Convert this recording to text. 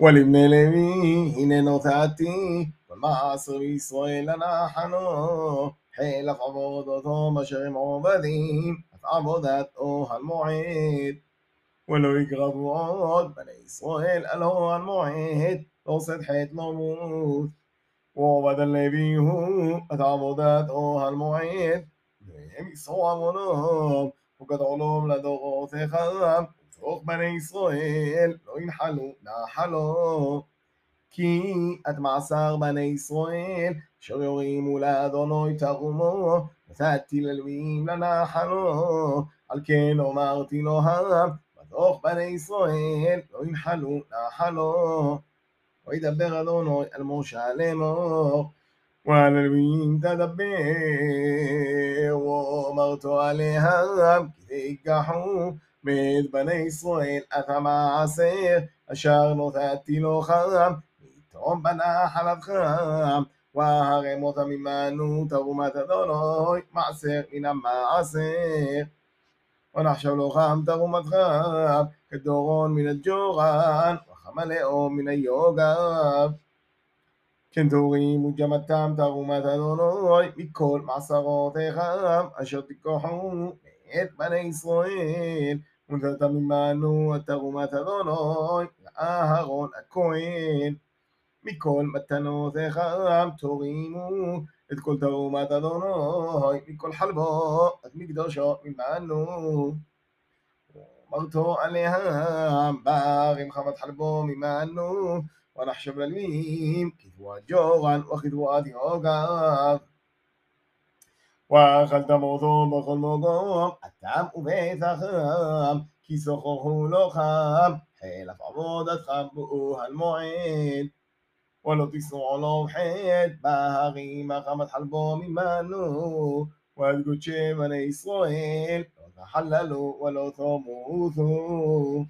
ולבני לוי הנה נותתי, ומעשר בישראל אנחנו, חלף עבודתו אשר הם עובדים, את עבודת אוהל מועד. ולא יקרבו עוד בני ישראל על אוהל מועד, עושת חטא לא מות. ועובד הלוי הוא את עבודת אוהל מועד, והם ישרו עוונם, וגדולום לדורותיך, וצרוך בני ישראל לא ינחלו נחלו. כי את מעשר בני ישראל, אשר יורימו לאדוני תרומו, נתתי ללווים לנחלו, על כן אמרתי לו העם, בתוך בני ישראל לא ינחלו נחלו. וידבר אדוני אל משה לאמור, ועל הלווים תדבר, ואמרתו עליהם, כי תיקחו מאת בני ישראל את המעשר, אשר נתתי לו חם, ויתרום בנחלת חם, והרם אותם עמנו תרומת אדוני, מעשר מן המעשר. ונחשב לו חם תרומת חם, כדורון מן הג'ורן, וחם הלאום מן היוגב. כן תורים וג'מתם תרומת אדוני, מכל מעשרותיך, אשר תיקחו מאת בני ישראל. ונתת ממנו את תרומת אדוני, לאהרון הכהן. מכל מתנותיך תורימו את כל תרומת אדוני, מכל חלבו, את מקדושו ממנו. אמרתו עליהם, ברים חמת חלבו ממנו, ונחשב ללמים, כתבואת ג'ורן וכתבואת יוגב. ואכלת מורתו בכל מקום, אתם וביתכם, כי זכורו לא חם, חלף עבודתך באוהל מועד. ולא תיסעו לו חטא בהרים החמת חלבו ממנו, ועד קודשי בני ישראל, לא תחללו ולא תמותו.